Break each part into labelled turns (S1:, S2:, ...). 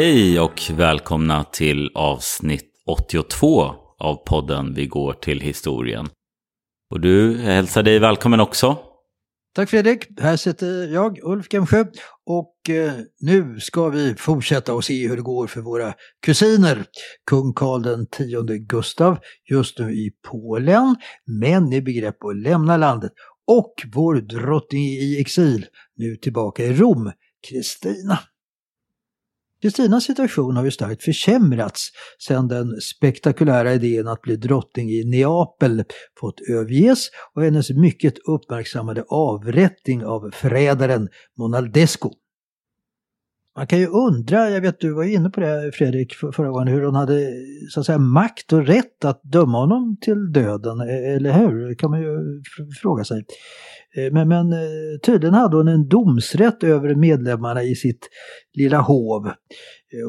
S1: Hej och välkomna till avsnitt 82 av podden Vi går till historien. Och du, jag hälsar dig välkommen också.
S2: Tack Fredrik, här sitter jag, Ulf Gemsjö, och eh, nu ska vi fortsätta och se hur det går för våra kusiner. Kung Karl den tionde Gustav, just nu i Polen, men i begrepp att lämna landet. Och vår drottning i exil, nu tillbaka i Rom, Kristina. Kristinas situation har ju starkt försämrats sedan den spektakulära idén att bli drottning i Neapel fått överges och hennes mycket uppmärksammade avrättning av förrädaren Monaldesco. Man kan ju undra, jag vet du var inne på det Fredrik förra gången, hur hon hade så att säga makt och rätt att döma honom till döden, e-, eller hur? Det kan man ju fråga sig. E, men, men e, tydligen hade hon en domsrätt över medlemmarna i sitt lilla hov.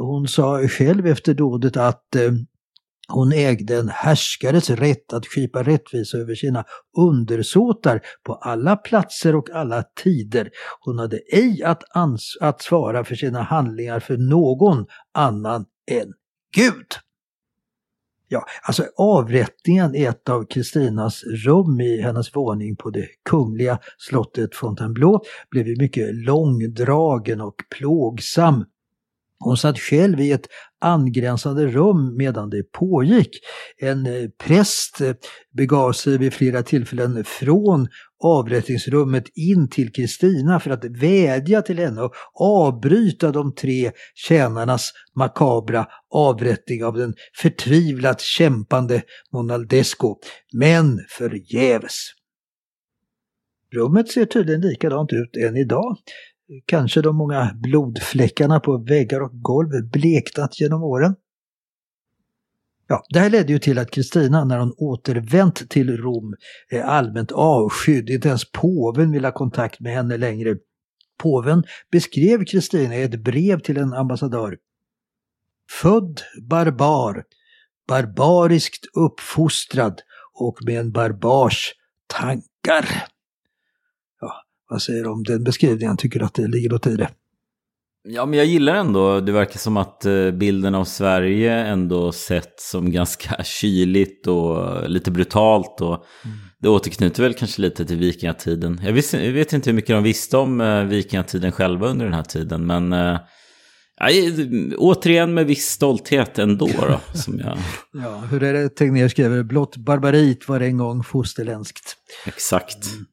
S2: Hon sa själv efter dådet att hon ägde en härskares rätt att skipa rättvisa över sina undersåtar på alla platser och alla tider. Hon hade ej att, att svara för sina handlingar för någon annan än Gud. Ja, alltså avrättningen i ett av Kristinas rum i hennes våning på det kungliga slottet Fontainebleau blev ju mycket långdragen och plågsam. Hon satt själv i ett angränsande rum medan det pågick. En eh, präst eh, begav sig vid flera tillfällen från avrättningsrummet in till Kristina för att vädja till henne och avbryta de tre tjänarnas makabra avrättning av den förtvivlat kämpande Monaldesco. Men förgäves. Rummet ser tydligen likadant ut än idag. Kanske de många blodfläckarna på väggar och golv bleknat genom åren. Ja, det här ledde ju till att Kristina när hon återvänt till Rom är allmänt avskydd. Inte ens påven vill ha kontakt med henne längre. Påven beskrev Kristina i ett brev till en ambassadör. Född barbar, barbariskt uppfostrad och med en barbars tankar. Vad säger du om den beskrivningen? Tycker du att det ligger något i det?
S1: Ja, men jag gillar ändå, det verkar som att eh, bilden av Sverige ändå sett som ganska kyligt och lite brutalt. Och mm. Det återknyter väl kanske lite till vikingatiden. Jag, visste, jag vet inte hur mycket de visste om eh, vikingatiden själva under den här tiden, men äh, återigen med viss stolthet ändå. Då, som jag...
S2: ja, hur är det Tegnér skriver? Blott barbarit var en gång fosterländskt.
S1: Exakt. Mm.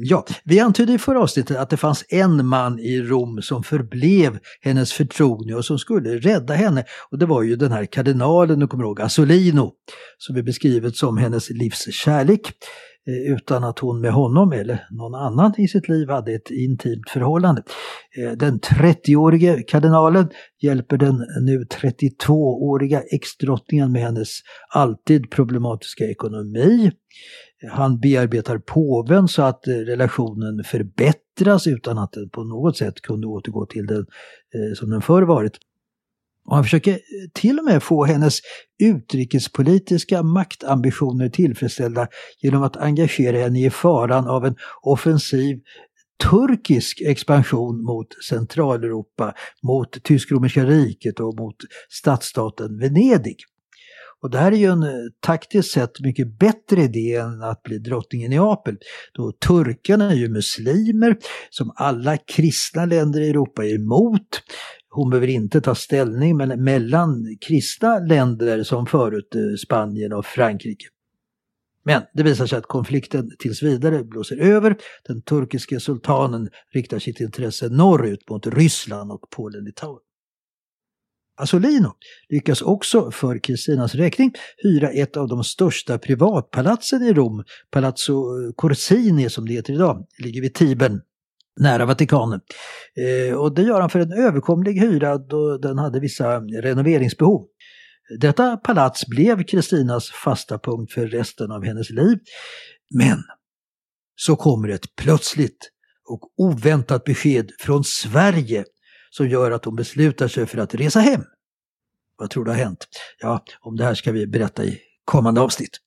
S2: Ja, vi antydde i förra avsnittet att det fanns en man i Rom som förblev hennes förtrogne och som skulle rädda henne. Och det var ju den här kardinalen, du kommer ihåg, Asolino, som är beskrivet som hennes livs kärlek. Eh, utan att hon med honom eller någon annan i sitt liv hade ett intimt förhållande. Eh, den 30-årige kardinalen hjälper den nu 32-åriga exdrottningen med hennes alltid problematiska ekonomi. Han bearbetar påven så att eh, relationen förbättras utan att den på något sätt kunde återgå till den eh, som den förr varit. Och han försöker eh, till och med få hennes utrikespolitiska maktambitioner tillfredsställda genom att engagera henne i faran av en offensiv turkisk expansion mot Centraleuropa, mot Tysk-romerska riket och mot stadsstaten Venedig. Och det här är ju en eh, taktiskt sett mycket bättre idé än att bli drottning i Neapel. Då turkarna är ju muslimer som alla kristna länder i Europa är emot. Hon behöver inte ta ställning men mellan kristna länder som förut eh, Spanien och Frankrike. Men det visar sig att konflikten tills vidare blåser över. Den turkiske sultanen riktar sitt intresse norrut mot Ryssland och Polen-Litauen. Asolino lyckas också för Kristinas räkning hyra ett av de största privatpalatsen i Rom, Palazzo Corsini som det heter idag, Det ligger vid Tibern nära Vatikanen. Eh, och det gör han för en överkomlig hyra då den hade vissa renoveringsbehov. Detta palats blev Kristinas fasta punkt för resten av hennes liv. Men så kommer ett plötsligt och oväntat besked från Sverige som gör att hon beslutar sig för att resa hem. Vad tror du har hänt? Ja, om det här ska vi berätta i kommande avsnitt.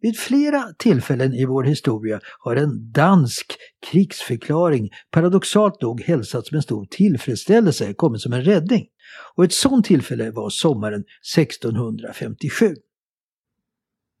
S2: Vid flera tillfällen i vår historia har en dansk krigsförklaring paradoxalt nog hälsats med stor tillfredsställelse, kommit som en räddning. Och ett sådant tillfälle var sommaren 1657.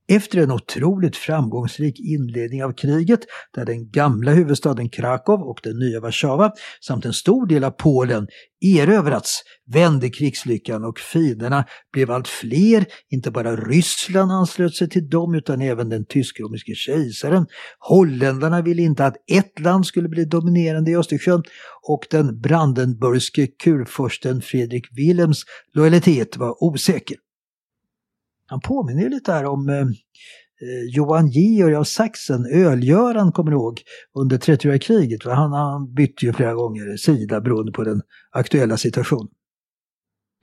S2: Efter en otroligt framgångsrik inledning av kriget där den gamla huvudstaden Krakow och den nya Warszawa samt en stor del av Polen erövrats vände krigslyckan och fienderna blev allt fler. Inte bara Ryssland anslöt sig till dem utan även den tysk-romerske kejsaren. Holländarna ville inte att ett land skulle bli dominerande i Östersjön och den brandenburgske kurfursten Fredrik Wilhelms lojalitet var osäker. Han påminner lite här om eh, eh Johan Georg av Sachsen, Ölgöran kommer ihåg, under 30-åriga kriget. Han, han bytte ju flera gånger sida beroende på den aktuella situationen.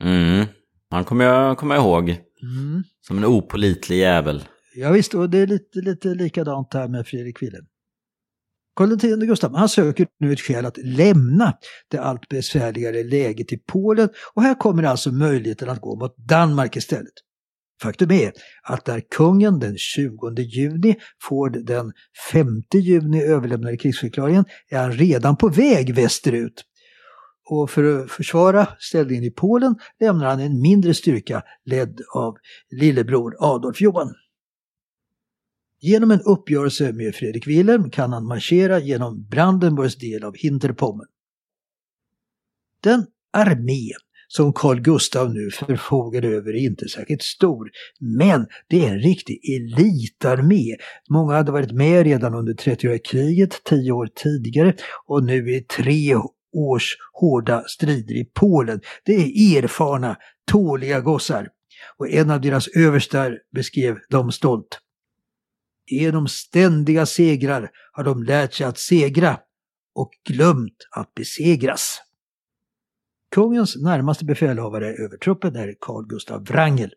S1: Mm, han kommer jag, kommer jag ihåg. Mm. Som en opolitlig jävel.
S2: Ja, visst, och det är lite, lite likadant här med Fredrik Wilhelm. Karl X Gustav han söker nu ett skäl att lämna det allt besvärligare läget i Polen och här kommer alltså möjligheten att gå mot Danmark istället. Faktum är att när kungen den 20 juni får den 5 juni överlämnade krigsförklaringen är han redan på väg västerut. Och för att försvara ställningen i Polen lämnar han en mindre styrka ledd av lillebror Adolf Johan. Genom en uppgörelse med Fredrik Wilhelm kan han marschera genom Brandenburgs del av Hinterpommern. Den armé som Carl Gustav nu förfogar över är inte särskilt stor. Men det är en riktig elitarmé. Många hade varit med redan under 30-åriga kriget tio år tidigare och nu är tre års hårda strider i Polen. Det är erfarna, tåliga gossar. Och en av deras överstar beskrev dem stolt. Genom ständiga segrar har de lärt sig att segra och glömt att besegras. Kungens närmaste befälhavare över truppen är Carl Gustav Wrangel.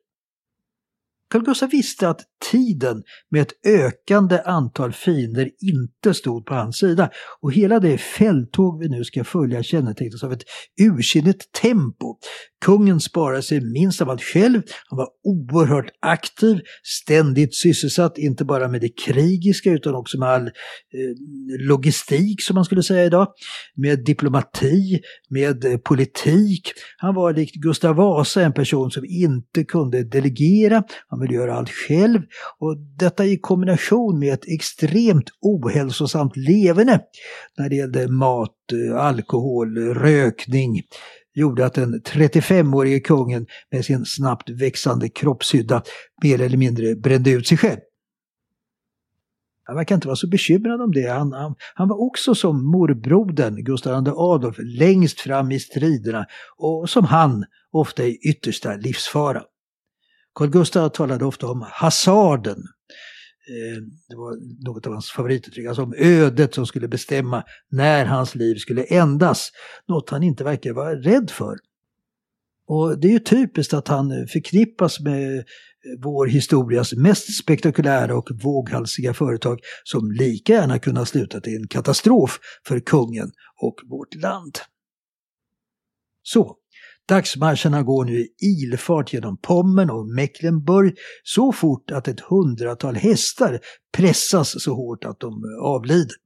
S2: Carl Gustaf visste att tiden med ett ökande antal fiender inte stod på hans sida och hela det fälttåg vi nu ska följa kännetecknas av ett ursinnigt tempo. Kungen sparade sig minst av allt själv, han var oerhört aktiv, ständigt sysselsatt, inte bara med det krigiska utan också med all eh, logistik som man skulle säga idag, med diplomati, med eh, politik. Han var likt Gustav Vasa en person som inte kunde delegera, han vill göra allt själv och detta i kombination med ett extremt ohälsosamt leverne när det gällde mat, eh, alkohol, rökning gjorde att den 35-årige kungen med sin snabbt växande kroppshydda mer eller mindre brände ut sig själv. Han verkar inte vara så bekymrad om det. Han, han, han var också som morbrodern Gustav II Adolf längst fram i striderna och som han ofta i yttersta livsfara. Carl Gustav talade ofta om hasarden. Eh, det var något av hans favorituttryck, alltså om ödet som skulle bestämma när hans liv skulle ändas. Något han inte verkar vara rädd för. Och det är ju typiskt att han förknippas med vår historias mest spektakulära och våghalsiga företag som lika gärna kunde ha slutat i en katastrof för kungen och vårt land. Så, dagsmarscherna går nu i ilfart genom Pommern och Mecklenburg så fort att ett hundratal hästar pressas så hårt att de eh, avlider.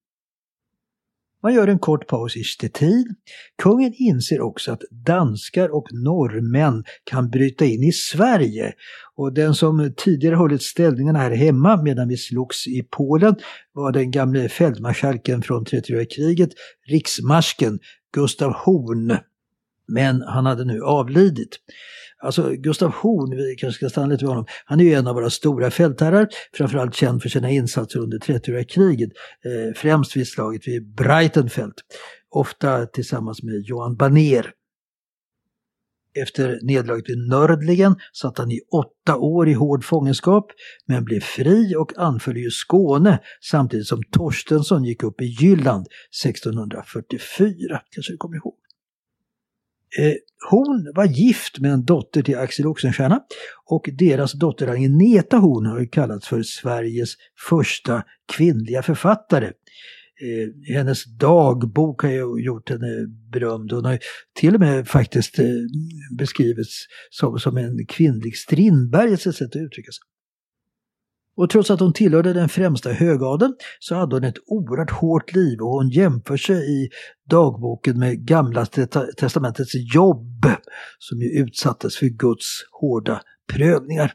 S2: Man gör en kort paus i Stettin. Kungen inser också att danskar och norrmän kan bryta in i Sverige. Och den som tidigare hållit ställningarna här hemma medan vi slogs i Polen var den gamle fältmarskalken från 34-kriget, riksmarsken Gustav Horn. Men han hade nu avlidit. Alltså Gustav Horn, vi kanske ska stanna lite vid honom, han är ju en av våra stora fältherrar, framförallt känd för sina insatser under 30-åriga kriget, eh, främst vid slaget vid Breitenfeld, ofta tillsammans med Johan Baner. Efter nederlaget vid Nördlingen satt han i åtta år i hård fångenskap men blev fri och anföll ju Skåne samtidigt som Torstensson gick upp i Jylland 1644. Kanske du kommer ihåg? Eh, hon var gift med en dotter till Axel Oxenstierna och deras dotter Agneta Horn har kallats för Sveriges första kvinnliga författare. Eh, hennes dagbok har ju gjort henne berömd. Hon har till och med faktiskt eh, beskrivits som, som en kvinnlig Strindberg, ett sätt att uttrycka sig. Och trots att hon tillhörde den främsta högadeln så hade hon ett oerhört hårt liv och hon jämför sig i dagboken med Gamla testamentets jobb som ju utsattes för Guds hårda prövningar.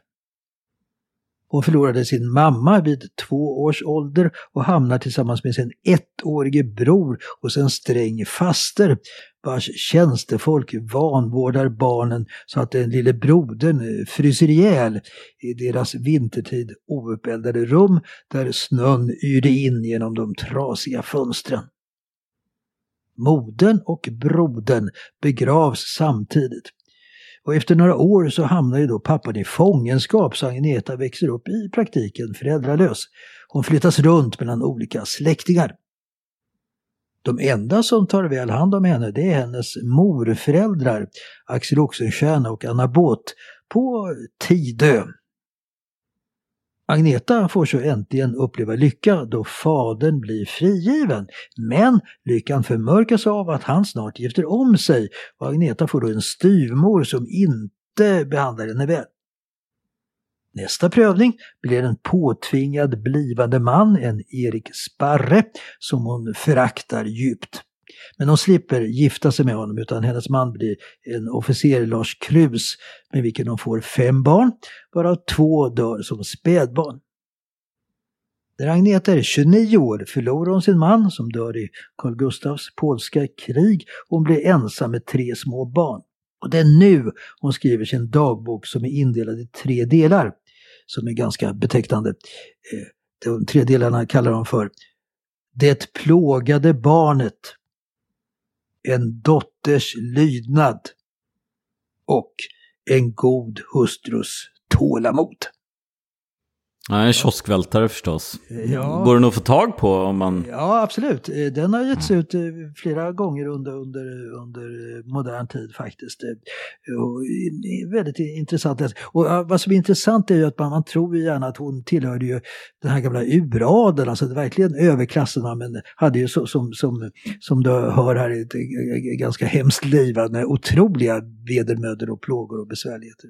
S2: Hon förlorade sin mamma vid två års ålder och hamnar tillsammans med sin ettårige bror hos en sträng faster vars tjänstefolk vanvårdar barnen så att den lille brodern eh, fryser ihjäl i deras vintertid ouppeldade rum där snön yrde in genom de trasiga fönstren. Modern och brodern begravs samtidigt. Och efter några år så hamnar ju då pappan i fångenskap så Agneta växer upp i praktiken föräldralös. Hon flyttas runt mellan olika släktingar. De enda som tar väl hand om henne det är hennes morföräldrar Axel Oxenstierna och Anna Båt på Tidö. Agneta får så äntligen uppleva lycka då fadern blir frigiven. Men lyckan förmörkas av att han snart gifter om sig och Agneta får då en styvmor som inte behandlar henne väl. Nästa prövning blir en påtvingad blivande man, en Erik Sparre, som hon föraktar djupt. Men hon slipper gifta sig med honom utan hennes man blir en officer, Lars Krus, med vilken hon får fem barn, varav två dör som spädbarn. När Agneta är 29 år förlorar hon sin man som dör i Carl Gustavs polska krig och hon blir ensam med tre små barn. Och det är nu hon skriver sin dagbok som är indelad i tre delar, som är ganska betecknande. Eh, de tre delarna kallar de för Det plågade barnet, en dotters lydnad och en god hustrus tålamod.
S1: En kioskvältare förstås.
S2: Ja.
S1: Går den att få tag på om man...
S2: Ja, absolut. Eh, den har getts ut eh, flera gånger under, under, under modern tid faktiskt. Eh, och väldigt intressant. Och vad som är intressant är ju att man, man tror gärna att hon tillhörde ju den här gamla uradeln, alltså verkligen överklassen, men hade ju så, som, som, som du hör här ett ganska hemskt liv med otroliga vedermödor och plågor och besvärligheter.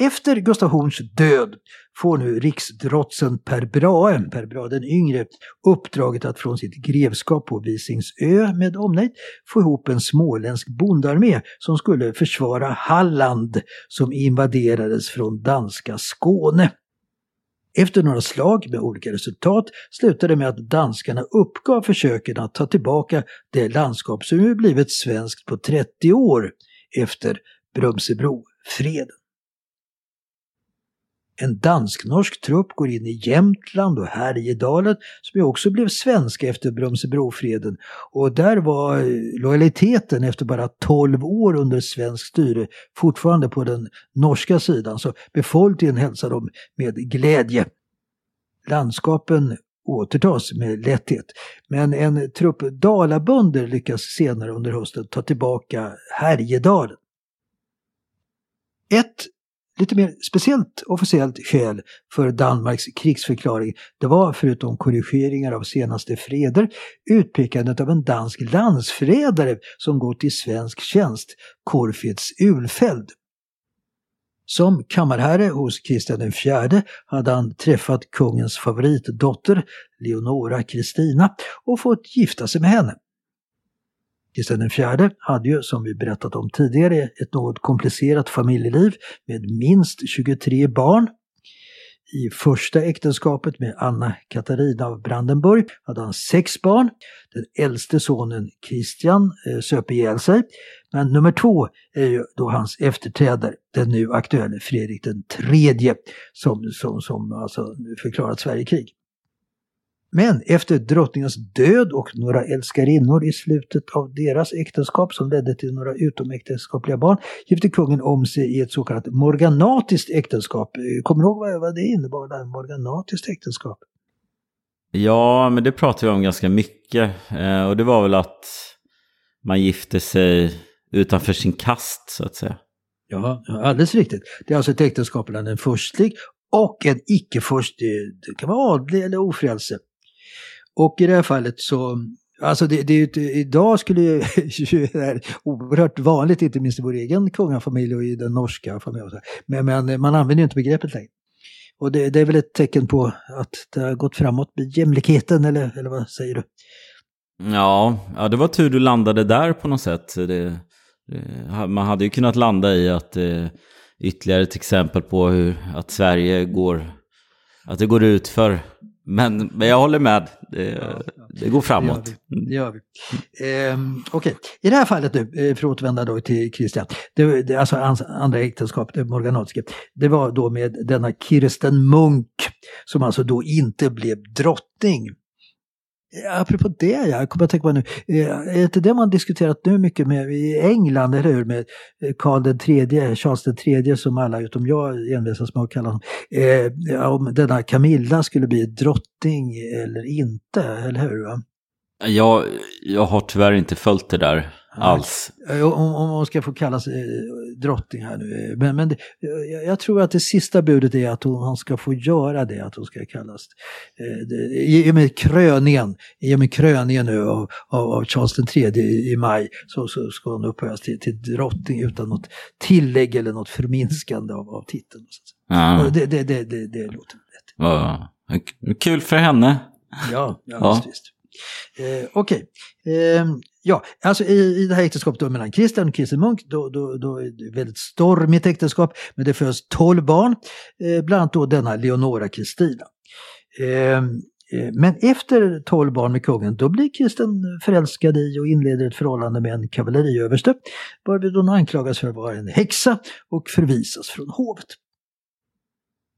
S2: Efter Gustav Horns död får nu riksdrotsen Per Brahe, Per Brahe den yngre, uppdraget att från sitt grevskap på Visingsö med omnejd få ihop en småländsk bondarmé som skulle försvara Halland som invaderades från danska Skåne. Efter några slag med olika resultat slutade med att danskarna uppgav försöken att ta tillbaka det landskap som nu blivit svenskt på 30 år efter Brömsebrofreden. En dansk-norsk trupp går in i Jämtland och Härjedalen som ju också blev svenska efter Brömsebrofreden. Och där var eh, lojaliteten efter bara 12 år under svenskt styre fortfarande på den norska sidan. Så befolkningen hälsar dem med glädje. Landskapen återtas med lätthet. Men en trupp dalabönder lyckas senare under hösten ta tillbaka Härjedalen. Ett lite mer speciellt officiellt skäl för Danmarks krigsförklaring det var förutom korrigeringar av senaste freder utpekandet av en dansk landsförrädare som gått i svensk tjänst, Corfitz Ulfeld. Som kammarherre hos Kristian IV hade han träffat kungens favoritdotter Leonora Kristina och fått gifta sig med henne. Kristian IV hade ju, som vi berättat om tidigare, ett något komplicerat familjeliv med minst 23 barn. I första äktenskapet med Anna Katarina av Brandenburg hade han sex barn. Den äldste sonen Kristian eh, söp ihjäl sig. Men nummer två är ju då hans efterträdare, den nu aktuelle Fredrik den tredje, som, som, som alltså förklarat Sverige krig. Men efter drottningens död och några älskarinnor i slutet av deras äktenskap som ledde till några utomäktenskapliga barn gifte kungen om sig i ett så kallat morganatiskt äktenskap. Kommer du ihåg vad det innebar, det här morganatiskt äktenskap?
S1: Ja, men det pratar vi om ganska mycket. Eh, och det var väl att man gifte sig utanför sin kast, så att säga.
S2: Ja, alldeles riktigt. Det är alltså ett äktenskap mellan en förstlig och en icke-först, det kan vara adlig eller ofrälse. Och i det här fallet så, alltså det, det, idag skulle ju, det här oerhört vanligt, inte minst i vår egen kungafamilj och i den norska familjen. Men, men man använder ju inte begreppet längre. Och det, det, är väl ett tecken på att det har gått framåt med jämlikheten, eller, eller vad säger du?
S1: Ja, ja, det var tur du landade där på något sätt. Det, det, man hade ju kunnat landa i att eh, ytterligare ett exempel på hur att Sverige går, att det går ut för men, men jag håller med, det, det går framåt.
S2: Det gör vi. Gör vi. Eh, Okej, okay. i det här fallet nu, eh, för att återvända då till Christian, det, det, alltså andra äktenskapet, det morganatiska, det var då med denna Kirsten Munk, som alltså då inte blev drottning. Apropå det, jag kommer att tänka på nu, eh, är inte det man diskuterat nu mycket med i England, eller hur? Med eh, Karl den tredje, Charles den tredje som alla utom jag envisas med att kalla honom. Eh, om denna Camilla skulle bli drottning eller inte, eller hur? Va?
S1: Jag, jag har tyvärr inte följt det där alls.
S2: Om, om hon ska få kallas eh, drottning här nu. Men, men det, jag, jag, tror att det sista budet är att hon, hon ska få göra det, att hon ska kallas. Eh, det, I och med kröningen, i och med kröningen nu av, av, av Charles III i, i maj så, så ska hon upphöjas till, till drottning utan något tillägg eller något förminskande av, av titeln. Ja. Det, det, det, det, det låter rätt.
S1: Ja. Kul för henne.
S2: Ja, ja, ja. Visst. Eh, Okej. Okay. Eh, ja, alltså i, i det här äktenskapet mellan Christian och Kristin Munk, då, då, då är det ett väldigt stormigt äktenskap, men det föds tolv barn, eh, bland annat då denna Leonora Kristina. Ehm, eh, men efter tolv barn med kungen, då blir Kristen förälskad i och inleder ett förhållande med en kavalleriöverste, varvid hon anklagas för att vara en häxa och förvisas från hovet.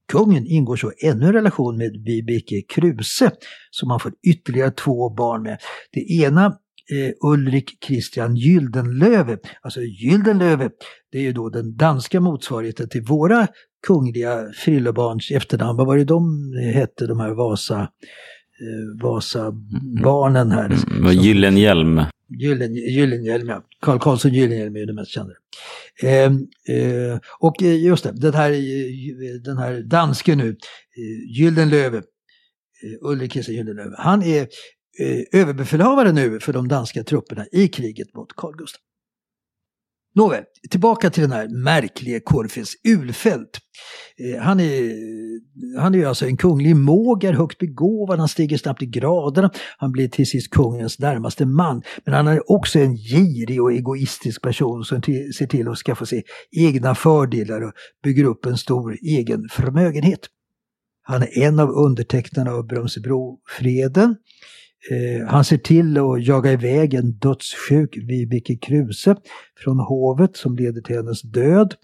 S2: Kungen ingår så ännu en relation med Vibeke Kruse som han får ytterligare två barn med. Det ena eh, Ulrik Christian Gyldenlöve. Alltså Gyldenlöve, det är ju då den danska motsvarigheten till våra kungliga frillebarns efternamn. Vad var det de hette, de här Vasa, eh, Vasa-barnen här?
S1: Mm, Gyllenhjelm.
S2: Gyllen, Gyllenhielm, ja. Carl Karlsson Gyllenhielm är det mest kända. Eh, eh, och just det, den här, den här dansken nu, eh, Gyldenlöve, eh, Ulrik Christian Gyldenlöve, han är eh, överbefälhavare nu för de danska trupperna i kriget mot Carl Gustaf. Nåväl, tillbaka till den här märkliga Korfes Ulfeldt. Eh, han är, han är alltså en kunglig måger, högt begåvad, han stiger snabbt i graderna, han blir till sist kungens närmaste man. Men han är också en girig och egoistisk person som ser till att skaffa sig egna fördelar och bygger upp en stor egen förmögenhet. Han är en av undertecknarna av Brömsebrofreden. Eh, han ser till att jaga iväg en dödssjuk Vibeke Kruse från hovet som leder till hennes död.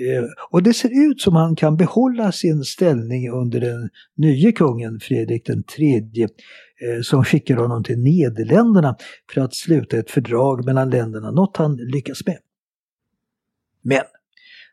S2: Eh, och det ser ut som han kan behålla sin ställning under den nye kungen Fredrik den tredje eh, som skickar honom till Nederländerna för att sluta ett fördrag mellan länderna, något han lyckas med. Men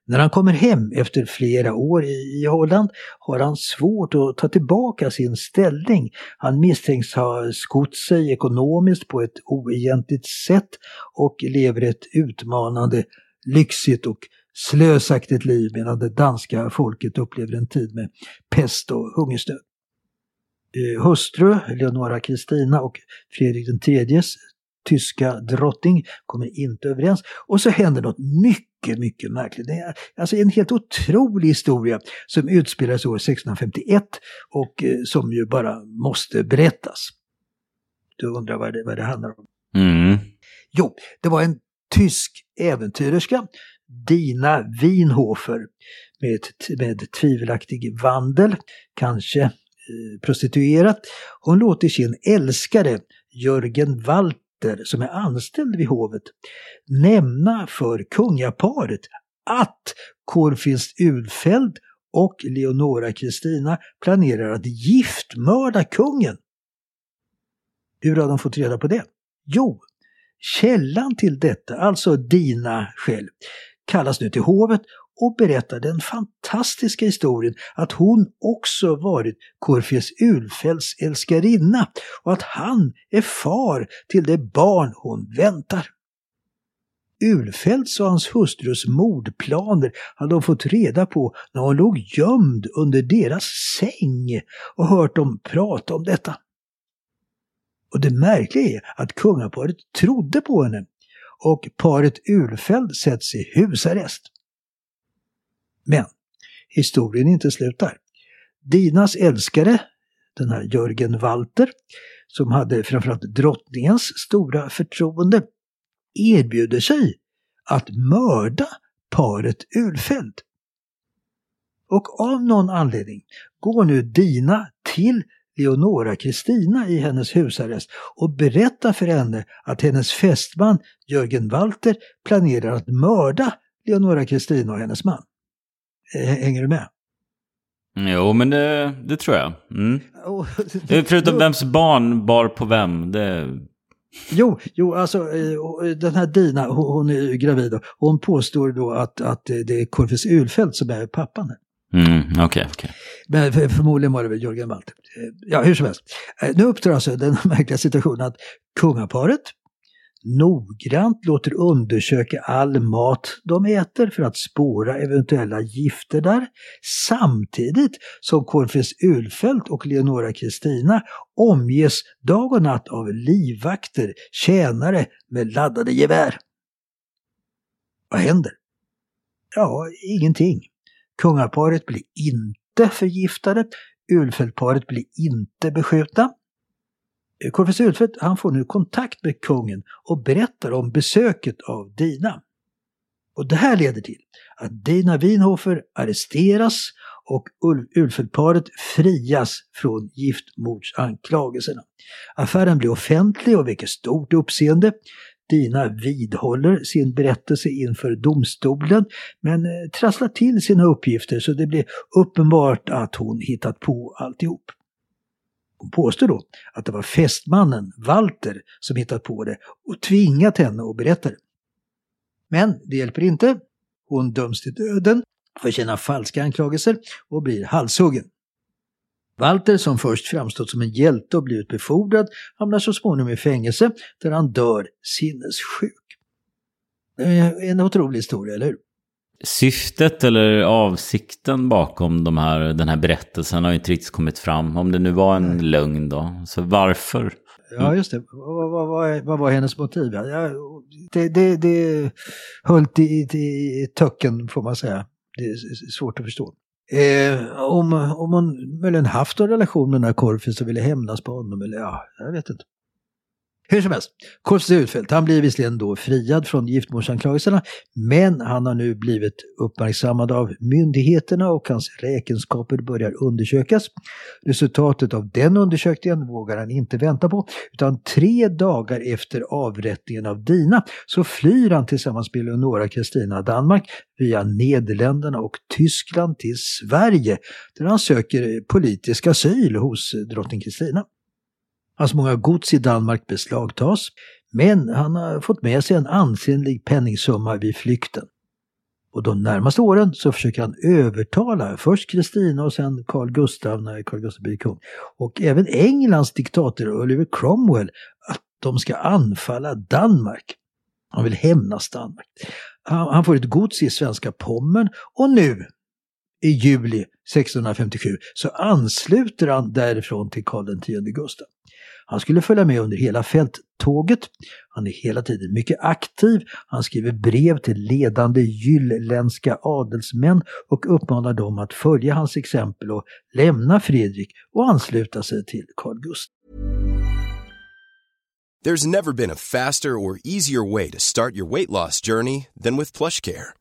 S2: när han kommer hem efter flera år i, Holland har han svårt att ta tillbaka sin ställning. Han misstänks ha skott sig ekonomiskt på ett oegentligt sätt och lever ett utmanande, lyxigt och slösaktigt liv medan det danska folket upplever en tid med pest och hungersnöd. Eh, hustru Leonora Kristina och Fredrik IIIs tyska drottning kommer inte överens och så händer något mycket, mycket märkligt. Det är alltså en helt otrolig historia som utspelas år 1651 och eh, som ju bara måste berättas. Du undrar vad det, vad det handlar om?
S1: Mm.
S2: Jo, det var en tysk äventyrerska, Dina Winhofer, med, med tvivelaktig vandel, kanske eh, prostituerat. Hon låter sin älskare Jörgen Walter som är anställd vid hovet nämna för kungaparet att Corfins Ulfeld och Leonora Kristina planerar att giftmörda kungen. Hur har de fått reda på det? Jo, källan till detta, alltså Dina själv, kallas nu till hovet och berättar den fantastiska historien att hon också varit Korfes Ulfeldts älskarinna och att han är far till det barn hon väntar. Ulfeldts och hans hustrus mordplaner hade hon fått reda på när hon låg gömd under deras säng och hört dem prata om detta. Och det märkliga är att kungaparet trodde på henne och paret Ulfeldt sätts i husarrest. Men historien är inte slut där. Dinas älskare, den här Jörgen Walter, som hade framförallt drottningens stora förtroende, erbjuder sig att mörda paret Ulfeld. Och av någon anledning går nu Dina till Leonora Kristina i hennes husarrest och berättar för henne att hennes fästman Jörgen Walter planerar att mörda Leonora Kristina och hennes man. Eh, hänger du med?
S1: Jo, men det, det tror jag. Mm. Förutom vems barn bar på vem. Det...
S2: Jo, jo, alltså eh, den här Dina, hon är gravid. och Hon påstår då att, att det är Corfus Ulfeldt som är pappan.
S1: Mm, okej, okay, okay,
S2: Men för, förmodligen var det väl Jörgen Walter. Eh, ja, hur som helst. Nu uppstår alltså den märkliga situationen att kungaparet noggrant låter undersöka all mat de äter för att spåra eventuella gifter där, samtidigt som Corfes Ulfeldt och Leonora Kristina omges dag och natt av livvakter, tjänare med laddade gevär. Vad händer? Ja, ingenting. Kungaparet blir inte förgiftade, Ulfeldtparet blir inte beskjutna. Corfus Ulfeldt han får nu kontakt med kungen och berättar om besöket av Dina. Och det här leder till att Dina Winhofer arresteras och Ulfeldtparet frias från giftmordsanklagelserna. Affären blir offentlig och väcker stort uppseende. Dina vidhåller sin berättelse inför domstolen men eh, trasslar till sina uppgifter så det blir uppenbart att hon hittat på alltihop. Hon påstår då att det var fästmannen, Walter, som hittat på det och tvingat henne att berätta det. Men det hjälper inte. Hon döms till döden för sina falska anklagelser och blir halshuggen. Walter, som först framstått som en hjälte och blivit befordrad, hamnar så småningom i fängelse där han dör sinnessjuk. Eh, en otrolig historia, eller hur?
S1: Syftet eller avsikten bakom de här, den här berättelsen har inte riktigt kommit fram. Om det nu var en Nej. lögn då. Så varför?
S2: Ja, just det. Vad, vad, vad, vad var hennes motiv? Ja, det, det, det höll i, i töcken får man säga. Det är svårt att förstå. Eh, om, om hon möjligen haft en relation med den här Korfis och ville hämnas på honom eller ja, jag vet inte. Hur som helst, Kurt Utfeldt, han blir visserligen då friad från giftmordsanklagelserna, men han har nu blivit uppmärksammad av myndigheterna och hans räkenskaper börjar undersökas. Resultatet av den undersökningen vågar han inte vänta på, utan tre dagar efter avrättningen av Dina så flyr han tillsammans med Leonora Kristina Danmark via Nederländerna och Tyskland till Sverige, där han söker politisk asyl hos drottning Kristina. Hans många gods i Danmark beslagtas, men han har fått med sig en ansenlig penningsumma vid flykten. Och de närmaste åren så försöker han övertala först Kristina och sen Carl Gustav när Carl Gustav blir kung. Och även Englands diktator Oliver Cromwell att de ska anfalla Danmark. Han vill hämnas Danmark. Han, han får ett gods i svenska Pommern och nu i juli 1657 så ansluter han därifrån till Karl X Gustav. Han skulle följa med under hela fälttåget. Han är hela tiden mycket aktiv. Han skriver brev till ledande jylländska adelsmän och uppmanar dem att följa hans exempel och lämna Fredrik och ansluta sig till Carl Gustaf.
S3: There's never been a faster or easier way to start your weight loss journey than with PlushCare.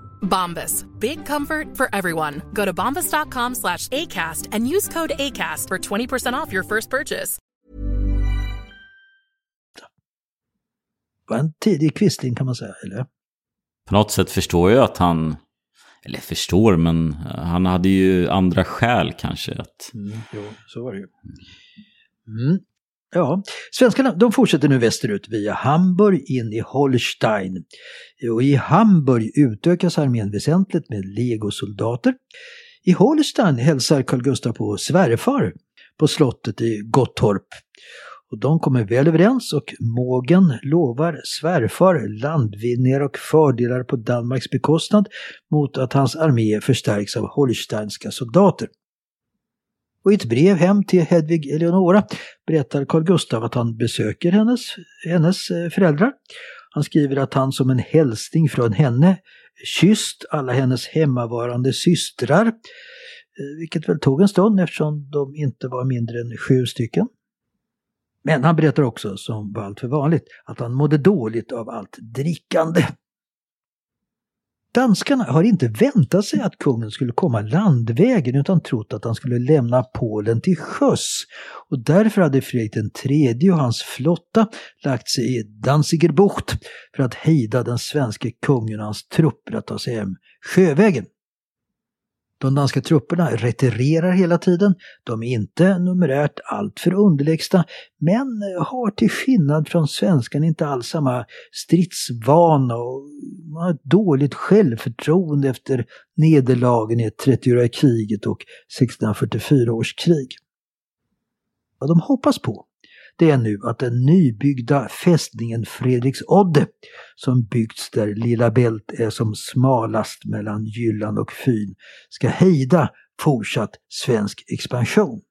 S4: Bombas. Big comfort for everyone. Go to bombas.com slash ACAST and use code ACAST for 20% off your first purchase.
S2: var en tidig kvistling kan man säga, eller?
S1: På något sätt förstår jag att han, eller förstår, men han hade ju andra skäl kanske. Att...
S2: Mm, jo, så var det ju. Mm. Ja, svenskarna de fortsätter nu västerut via Hamburg in i Holstein. Och I Hamburg utökas armén väsentligt med legosoldater. I Holstein hälsar Carl Gustaf på svärfar på slottet i Gottorp. Och de kommer väl överens och Mågen lovar svärfar landvinningar och fördelar på Danmarks bekostnad mot att hans armé förstärks av holsteinska soldater. Och i ett brev hem till Hedvig Eleonora berättar Carl Gustaf att han besöker hennes, hennes eh, föräldrar. Han skriver att han som en hälsning från henne kysst alla hennes hemmavarande systrar, eh, vilket väl tog en stund eftersom de inte var mindre än sju stycken. Men han berättar också, som var allt för vanligt, att han mådde dåligt av allt drickande. Danskarna har inte väntat sig att kungen skulle komma landvägen utan trott att han skulle lämna Polen till sjöss. Och därför hade Fredrik III och hans flotta lagt sig i Danzigerbucht för att hejda den svenske kungen och hans trupper att ta sig hem sjövägen. De danska trupperna retirerar hela tiden. De är inte numerärt alltför underlägsna men har till skillnad från svenskarna inte alls samma stridsvana och har ett dåligt självförtroende efter nederlagen i 30-åriga kriget och 1644 års krig. Vad de hoppas på det är nu att den nybyggda fästningen Fredriksodde som byggts där Lilla Bält är som smalast mellan Jylland och Fyn ska hejda fortsatt svensk expansion.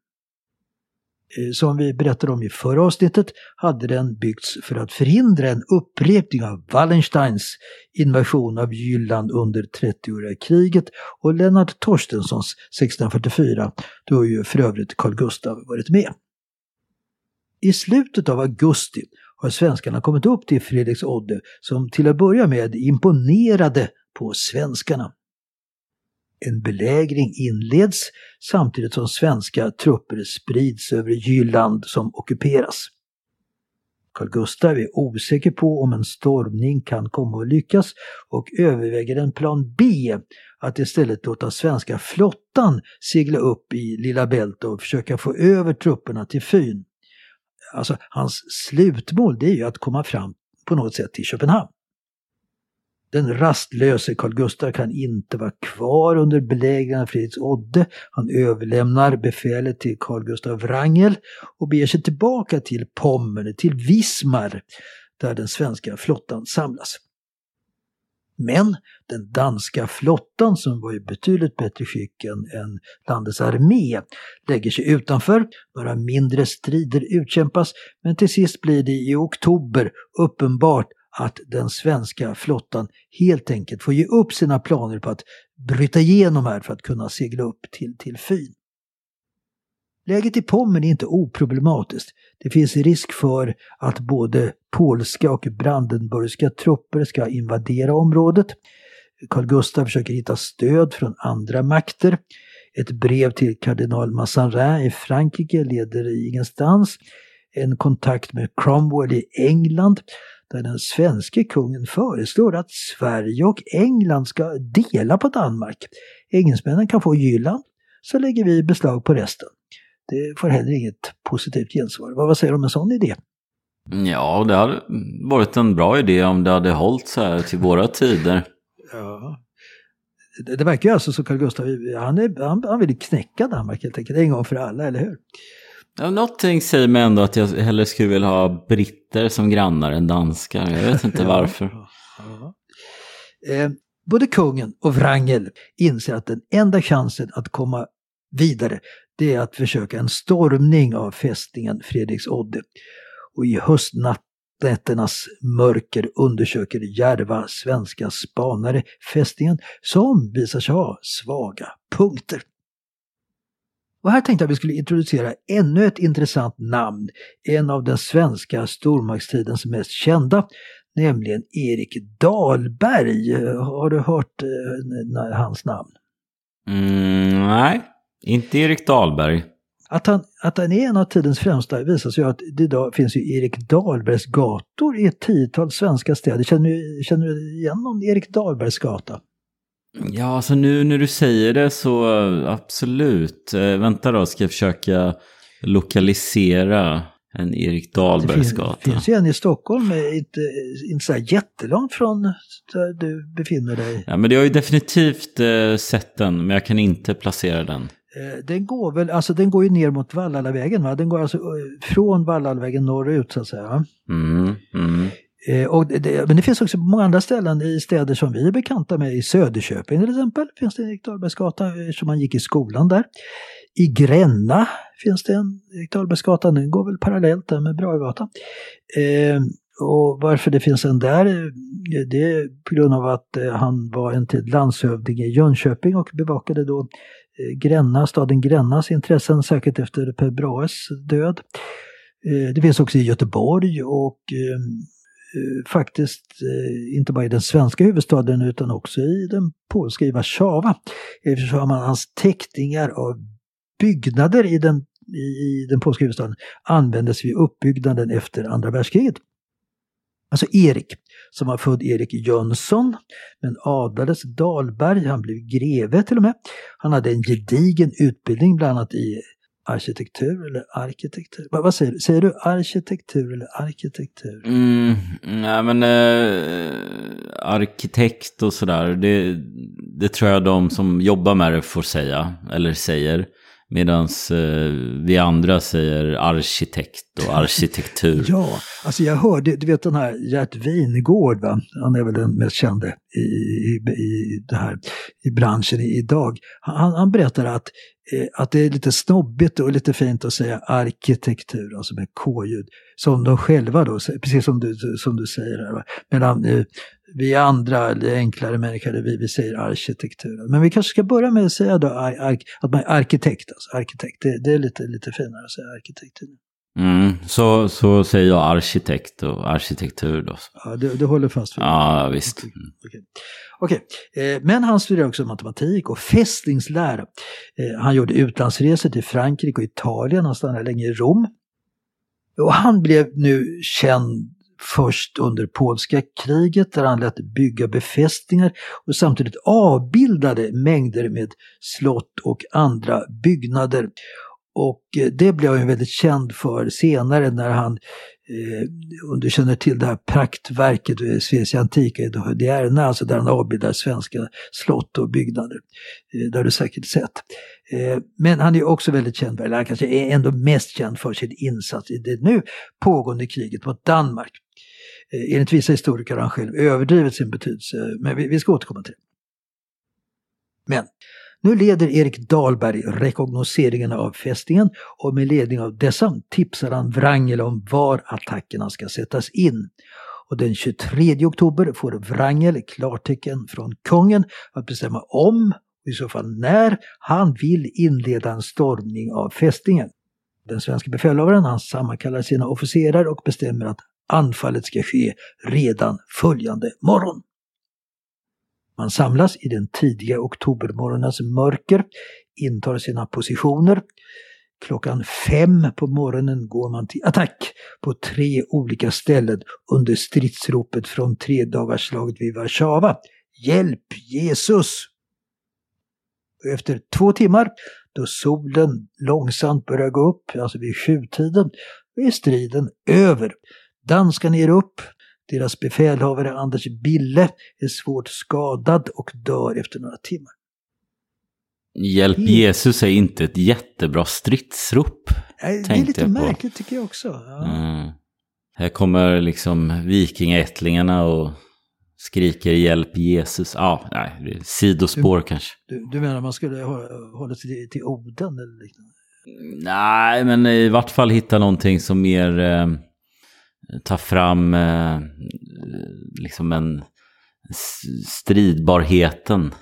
S2: Eh, som vi berättade om i förra avsnittet hade den byggts för att förhindra en upprepning av Wallensteins invasion av Jylland under 30-åriga kriget och Lennart Torstenssons 1644, då ju för övrigt Carl Gustaf varit med. I slutet av augusti har svenskarna kommit upp till Fredriksodde som till att börja med imponerade på svenskarna. En belägring inleds samtidigt som svenska trupper sprids över Jylland som ockuperas. Carl Gustaf är osäker på om en stormning kan komma att lyckas och överväger en plan B att istället låta svenska flottan segla upp i Lilla Bält och försöka få över trupperna till Fyn alltså hans slutmål det är ju att komma fram på något sätt till Köpenhamn. Den rastlöse Carl Gustaf kan inte vara kvar under belägringen av Fredriks Odde. Han överlämnar befälet till Carl Gustaf Wrangel och beger sig tillbaka till Pommern, till Wismar, där den svenska flottan samlas. Men den danska flottan som var i betydligt bättre skick än, än landets armé lägger sig utanför. Några mindre strider utkämpas men till sist blir det i oktober uppenbart att den svenska flottan helt enkelt får ge upp sina planer på att bryta igenom här för att kunna segla upp till, till Fyn. Läget i Pommern är inte oproblematiskt. Det finns risk för att både polska och brandenburgska trupper ska invadera området. Carl Gustaf försöker hitta stöd från andra makter. Ett brev till kardinal Mazarin i Frankrike leder ingenstans. En kontakt med Cromwell i England där den svenske kungen föreslår att Sverige och England ska dela på Danmark. Engelsmännen kan få Jylland, så lägger vi beslag på resten. Det får heller inget positivt gensvar. Vad säger du om en sån idé?
S1: Ja, det hade varit en bra idé om det hade hållit så här till våra tider.
S2: Ja. Det, det verkar ju alltså som Carl Gustaf, han, är, han, han vill knäcka Danmark helt enkelt, en gång för alla, eller hur?
S1: Ja, någonting säger mig ändå att jag hellre skulle vilja ha britter som grannar än danskar. Jag vet inte varför. Ja, ja.
S2: Eh, både kungen och Wrangel inser att den enda chansen att komma vidare det är att försöka en stormning av fästningen Fredriksodde. Och i höstnätternas mörker undersöker järva svenska spanare fästningen som visar sig ha svaga punkter. Och här tänkte jag att vi skulle introducera ännu ett intressant namn, en av den svenska stormaktstidens mest kända, nämligen Erik Dahlberg. Har du hört eh, hans namn?
S1: Mm, nej. Inte Erik Dahlberg.
S2: Att han, att han är en av tidens främsta visar sig att det idag finns ju Erik Dahlbergs gator i ett tiotal svenska städer. Känner, känner du igen någon Erik Dahlbergs gata?
S1: Ja, alltså nu när du säger det så absolut. Eh, vänta då, ska jag försöka lokalisera en Erik Dahlbergs gata.
S2: Det finns ju en i Stockholm, inte, inte så här jättelångt från där du befinner dig.
S1: Ja, men jag har ju definitivt eh, sett den, men jag kan inte placera den.
S2: Eh, den går väl, alltså den går ju ner mot Vallallavägen va? Den går alltså eh, från Vallallavägen norrut så att säga.
S1: Mm, mm.
S2: Eh, och det, men det finns också på många andra ställen i städer som vi är bekanta med. I Söderköping till exempel finns det en Erik Dahlbergsgata eftersom man gick i skolan där. I Gränna finns det en Erik Dahlbergsgata, den går väl parallellt där med Bragatan. Eh, och varför det finns en där, det är på grund av att han var en tid landshövding i Jönköping och bevakade då Eh, Gränna, staden Grännas intressen, särskilt efter Per Brahes död. Eh, det finns också i Göteborg och ehm, eh, faktiskt inte bara i den svenska huvudstaden utan också i den polska i Warszawa. Eftersom hans teckningar av byggnader i den, i den polska huvudstaden användes vid uppbyggnaden efter andra världskriget. Alltså Erik, som var född Erik Jönsson, men adlades Dahlberg, han blev greve till och med. Han hade en gedigen utbildning bland annat i arkitektur eller arkitektur? Vad, vad säger du? Säger du arkitektur eller arkitektur?
S1: Mm, nej men eh, arkitekt och sådär, det, det tror jag de som jobbar med det får säga, eller säger. Medan eh, vi andra säger arkitekt och arkitektur.
S2: ja, alltså jag hörde, du vet den här Gert Wingård, va? han är väl den mest kände i, i, i, det här, i branschen idag. Han, han berättar att, eh, att det är lite snobbigt och lite fint att säga arkitektur, alltså med K-ljud. Som de själva då, precis som du, som du säger här. Va? Medan eh, vi andra, enklare människor, vi, vi säger arkitektur. Men vi kanske ska börja med att säga då ark, att man är arkitekt. Alltså, arkitekt. Det, det, är lite, lite finare att säga arkitektur.
S1: Mm, så, så säger jag arkitekt och arkitektur då.
S2: Ja, du, du håller fast vid
S1: det? Ja, visst.
S2: Okej. Okay. Okay. Eh, men han studerade också matematik och fästningslära. Eh, han gjorde utlandsresor till Frankrike och Italien, han stannade länge i Rom. Och han blev nu känd först under polska kriget där han lät bygga befästningar och samtidigt avbildade mängder med slott och andra byggnader. Och eh, det blev han väldigt känd för senare när han Eh, om du känner till det här praktverket eh, Svecia Antica i Dierna, alltså där han avbildar svenska slott och byggnader. Eh, det har du säkert sett. Eh, men han är också väldigt känd, eller han kanske är ändå mest känd för sin insats i det nu pågående kriget mot Danmark. Eh, enligt vissa historiker har han själv överdrivit sin betydelse, men vi, vi ska återkomma till det. Men nu leder Erik Dahlberg rekognoseringen av fästningen och med ledning av dessa tipsar han Wrangel om var attackerna ska sättas in. Och den 23 oktober får Wrangel klartecken från kungen att bestämma om, och i så fall när, han vill inleda en stormning av fästningen. Den svenska befälhavaren han sammankallar sina officerare och bestämmer att anfallet ska ske redan följande morgon. Man samlas i den tidiga oktobermorgonens mörker, intar sina positioner. Klockan fem på morgonen går man till attack på tre olika ställen under stridsropet från tredagarslaget vid Warszawa. Hjälp Jesus! Efter två timmar, då solen långsamt börjar gå upp, alltså vid sjutiden, är striden över. Danskarna ger upp, deras befälhavare Anders Bille är svårt skadad och dör efter några timmar.
S1: Hjälp Jesus är inte ett jättebra stridsrop.
S2: Nej, det är lite märkligt tycker jag också. Ja.
S1: Mm. Här kommer liksom vikingaättlingarna och skriker hjälp Jesus. Ja, nej, sidospår
S2: du,
S1: kanske.
S2: Du, du menar man skulle hålla sig till, till Oden eller liknande?
S1: Nej, men i vart fall hitta någonting som mer... Eh, ta fram eh, liksom en stridbarheten.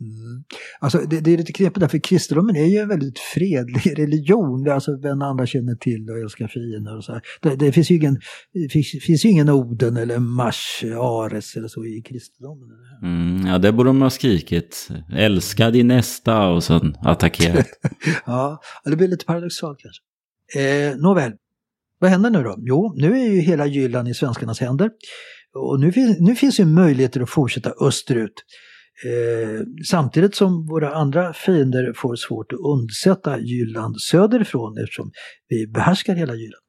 S2: Mm. Alltså det, det, är lite knepigt där, för kristendomen är ju en väldigt fredlig religion. Alltså vem andra känner till och älskar fiender och så. Det, det, finns ju ingen, finns, finns ju ingen Oden eller Mars, Ares eller så i kristendomen.
S1: Mm, ja, det borde de ha skrikit. Älska din nästa och sen attackera.
S2: ja, det blir lite paradoxalt kanske. Eh, nåväl, vad händer nu då? Jo, nu är ju hela Jylland i svenskarnas händer. Och nu, finns, nu finns ju möjligheter att fortsätta österut. Eh, samtidigt som våra andra fiender får svårt att undsätta Jylland söderifrån eftersom vi behärskar hela Jylland.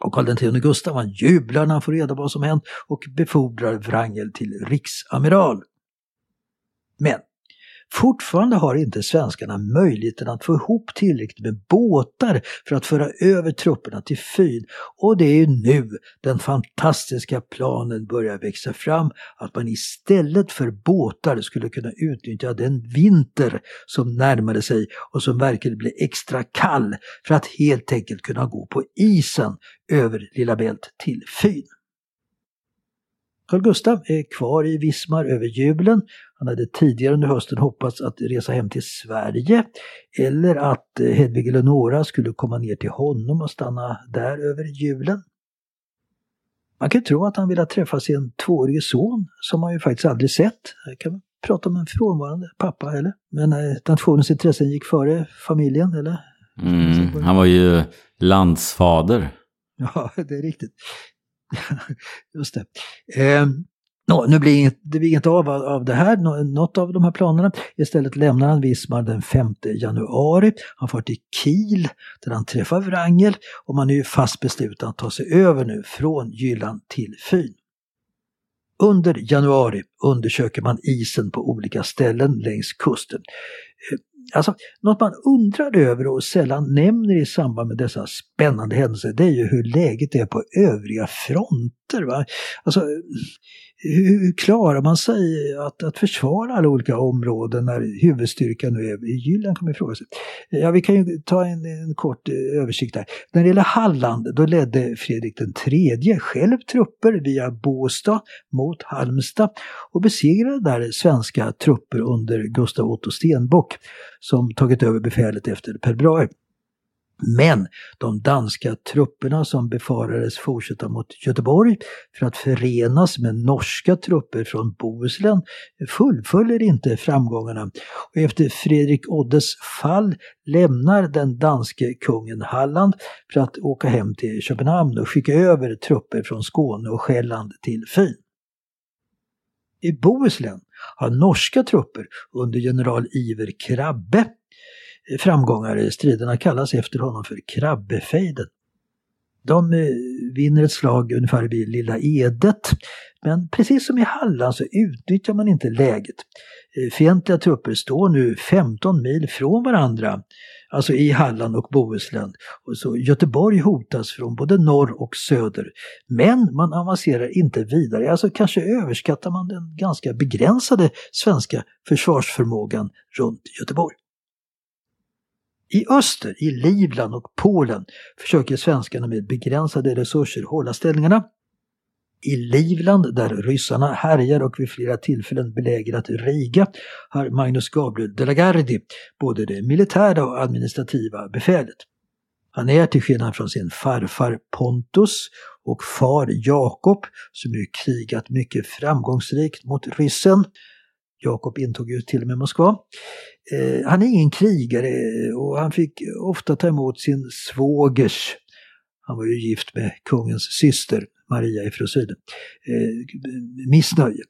S2: Och Karl X Gustav han jublar när han får reda på vad som hänt och befordrar Wrangel till riksamiral. Men Fortfarande har inte svenskarna möjligheten att få ihop tillräckligt med båtar för att föra över trupperna till Fyn. Och det är nu den fantastiska planen börjar växa fram att man istället för båtar skulle kunna utnyttja den vinter som närmade sig och som verkade bli extra kall för att helt enkelt kunna gå på isen över Lilla Bält till Fyn. Carl Gustav är kvar i Vismar över julen. Han hade tidigare under hösten hoppats att resa hem till Sverige eller att eh, Hedvig Eleonora skulle komma ner till honom och stanna där över julen. Man kan tro att han ville träffa sin tvåårige son som han ju faktiskt aldrig sett. Här kan man prata om en frånvarande pappa eller? Men eh, nationens intressen gick före familjen eller?
S1: Mm, han var ju landsfader.
S2: Ja, det är riktigt. Just det. Eh, no, nu blir inget, det blir inget av, av det här, något av de här planerna. Istället lämnar han Wismar den 5 januari. Han far till Kiel där han träffar Wrangel och man är ju fast besluten att ta sig över nu från Jylland till Fyn. Under januari undersöker man isen på olika ställen längs kusten. Alltså, något man undrar över och sällan nämner i samband med dessa spännande händelser det är ju hur läget är på övriga fronter. Va? Alltså, hur klarar man sig att, att försvara alla olika områden när huvudstyrkan nu är i Jylland kan man fråga sig. Ja, vi kan ju ta en, en kort eh, översikt här. När det gäller Halland, då ledde Fredrik den tredje själv trupper via Båstad mot Halmstad och besegrade där svenska trupper under Gustav Otto Stenbock som tagit över befälet efter Per Brahe. Men de danska trupperna som befarades fortsätta mot Göteborg för att förenas med norska trupper från Bohuslän fullföljer inte framgångarna. Och efter Fredrik Oddes fall lämnar den danske kungen Halland för att åka hem till Köpenhamn och skicka över trupper från Skåne och Själland till Fyn. I Bohuslän har norska trupper under general Iver Krabbe framgångar. i Striderna kallas efter honom för Krabbefejden. De eh, vinner ett slag ungefär vid Lilla Edet. Men precis som i Halland så utnyttjar man inte läget. Eh, fientliga trupper står nu 15 mil från varandra, alltså i Halland och Bohuslän. Och så Göteborg hotas från både norr och söder. Men man avancerar inte vidare, alltså kanske överskattar man den ganska begränsade svenska försvarsförmågan runt Göteborg. I öster, i Livland och Polen, försöker svenskarna med begränsade resurser hålla ställningarna. I Livland, där ryssarna härjar och vid flera tillfällen belägrat Riga, har Magnus Gabriel de la Gardie både det militära och administrativa befälet. Han är till skillnad från sin farfar Pontus och far Jakob, som ju krigat mycket framgångsrikt mot ryssen, Jakob intog ju till och med Moskva. Eh, han är ingen krigare och han fick ofta ta emot sin svågers, han var ju gift med kungens syster Maria i Froside, eh, missnöje.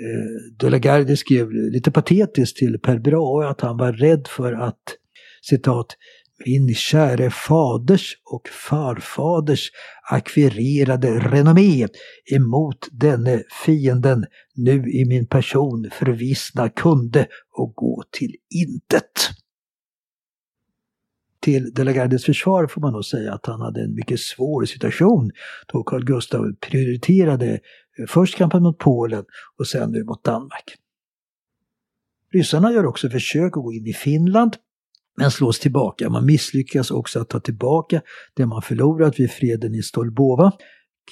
S2: Eh, de la Garde skrev lite patetiskt till Per Brahe att han var rädd för att citat min käre faders och farfaders akvirerade renommé emot denne fienden nu i min person förvissna kunde och gå till intet. Till De la Gardes försvar får man nog säga att han hade en mycket svår situation då Carl Gustaf prioriterade eh, först kampen mot Polen och sen nu mot Danmark. Ryssarna gör också försök att gå in i Finland men slås tillbaka. Man misslyckas också att ta tillbaka det man förlorat vid freden i Stolbova,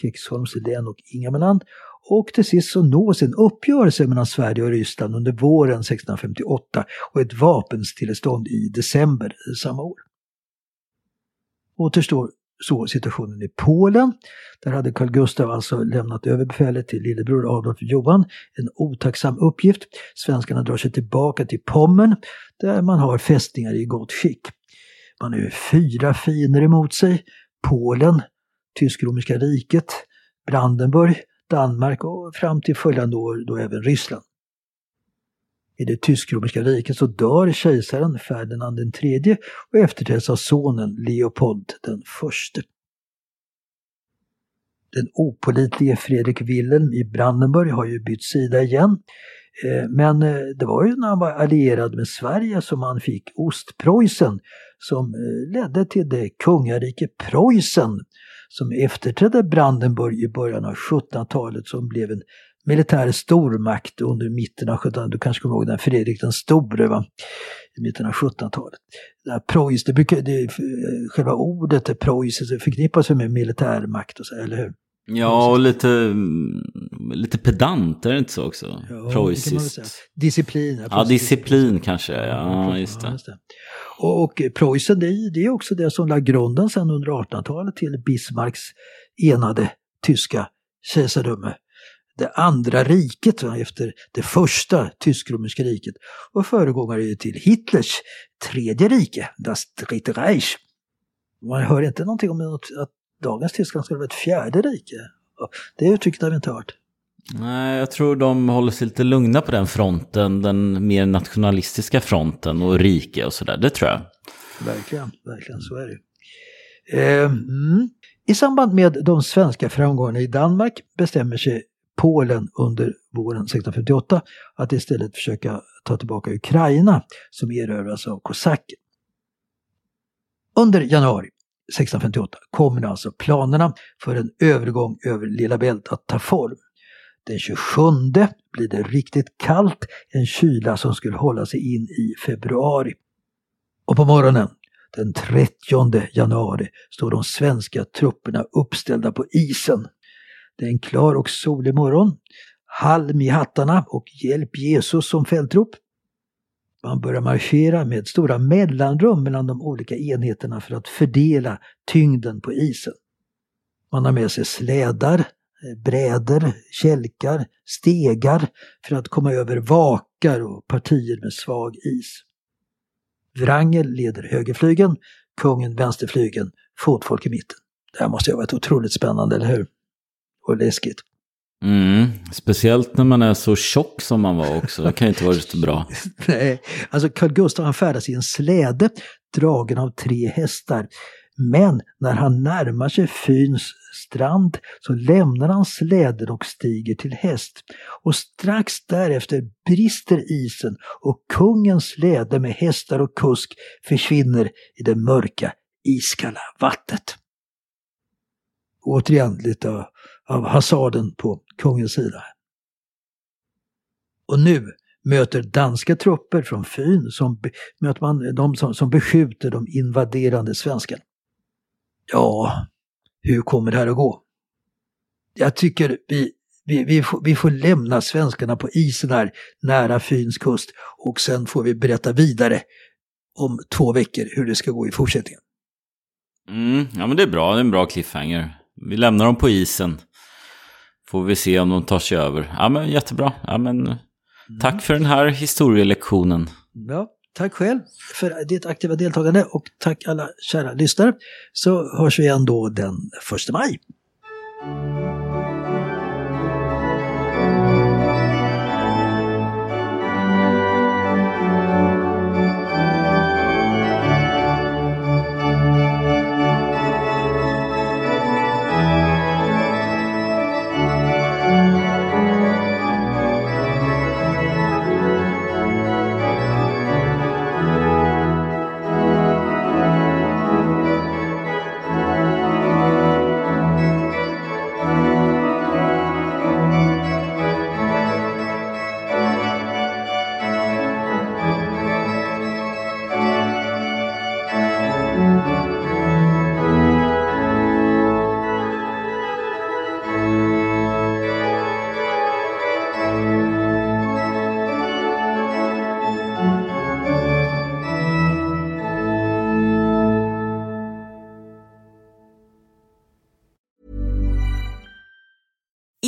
S2: Kexholms län och Ingermanland. Och till sist så nås en uppgörelse mellan Sverige och Ryssland under våren 1658 och ett vapenstillestånd i december samma år. Återstår så situationen i Polen. Där hade Carl Gustaf alltså lämnat över befälet till lillebror Adolf Johan. En otacksam uppgift. Svenskarna drar sig tillbaka till Pommern där man har fästningar i gott skick. Man har fyra fiender emot sig. Polen, Tysk-romerska riket, Brandenburg, Danmark och fram till följande år då även Ryssland. I det tysk-romerska riket så dör kejsaren Ferdinand III och efterträds av sonen Leopold den förste. Den opolitlige Fredrik Wilhelm i Brandenburg har ju bytt sida igen. Eh, men eh, det var ju när han var allierad med Sverige som han fick Ostpreussen som eh, ledde till det kungarike Preussen som efterträdde Brandenburg i början av 1700-talet som blev en militär stormakt under mitten av 1700-talet. Du kanske kommer ihåg den Fredrik den store va? i mitten av 1700-talet. Preuss, det brukar, det, själva ordet Preussen förknippas med militärmakt och så, eller hur?
S1: Ja, och lite, lite pedant, är det inte så också? Ja, Preussiskt.
S2: Disciplin.
S1: Ja, disciplin kanske, ja, just det. Ja, just det.
S2: Och, och Preussen, det är, det är också det som lade grunden sen under 1800-talet till Bismarcks enade tyska kejsardöme det andra riket efter det första tysk-romerska riket och föregångare till Hitlers tredje rike, das Dritte Reich. Man hör inte någonting om att dagens Tyskland skulle vara ett fjärde rike. Det uttrycket har vi inte hört.
S1: Nej, jag tror de håller sig lite lugna på den fronten, den mer nationalistiska fronten och rike och sådär, det tror jag.
S2: Verkligen, verkligen så är det. Eh, mm. I samband med de svenska framgångarna i Danmark bestämmer sig Polen under våren 1658 att istället försöka ta tillbaka Ukraina som erövras av kosacker. Under januari 1658 kommer alltså planerna för en övergång över Lilla Bält att ta form. Den 27 blir det riktigt kallt, en kyla som skulle hålla sig in i februari. Och på morgonen den 30 januari står de svenska trupperna uppställda på isen det är en klar och solig morgon. Halm i hattarna och Hjälp Jesus som fältrop. Man börjar marschera med stora mellanrum mellan de olika enheterna för att fördela tyngden på isen. Man har med sig slädar, eh, brädor, kälkar, stegar för att komma över vakar och partier med svag is. Wrangel leder högerflygen, kungen vänsterflygen, fotfolk i mitten. Det här måste ju ha varit otroligt spännande, eller hur? Och läskigt.
S1: Mm, speciellt när man är så tjock som man var också. Det kan ju inte vara så bra.
S2: Nej, alltså Carl Gustaf han färdas i en släde dragen av tre hästar Men när han närmar sig Fyns strand så lämnar han släden och stiger till häst. Och strax därefter brister isen och kungens släde med hästar och kusk försvinner i det mörka iskalla vattnet. Återigen lite av, hasarden på kungens sida. Och nu möter danska trupper från Fyn som, möter man de som, som beskjuter de invaderande svenskarna. Ja, hur kommer det här att gå? Jag tycker vi, vi, vi, får, vi får lämna svenskarna på isen här nära Fyns kust och sen får vi berätta vidare om två veckor hur det ska gå i fortsättningen.
S1: Mm, ja men det är bra, det är en bra cliffhanger. Vi lämnar dem på isen. Får vi se om de tar sig över. Ja men jättebra. Ja, men, mm. Tack för den här historielektionen.
S2: Ja, tack själv för ditt aktiva deltagande och tack alla kära lyssnare. Så hörs vi igen då den första maj.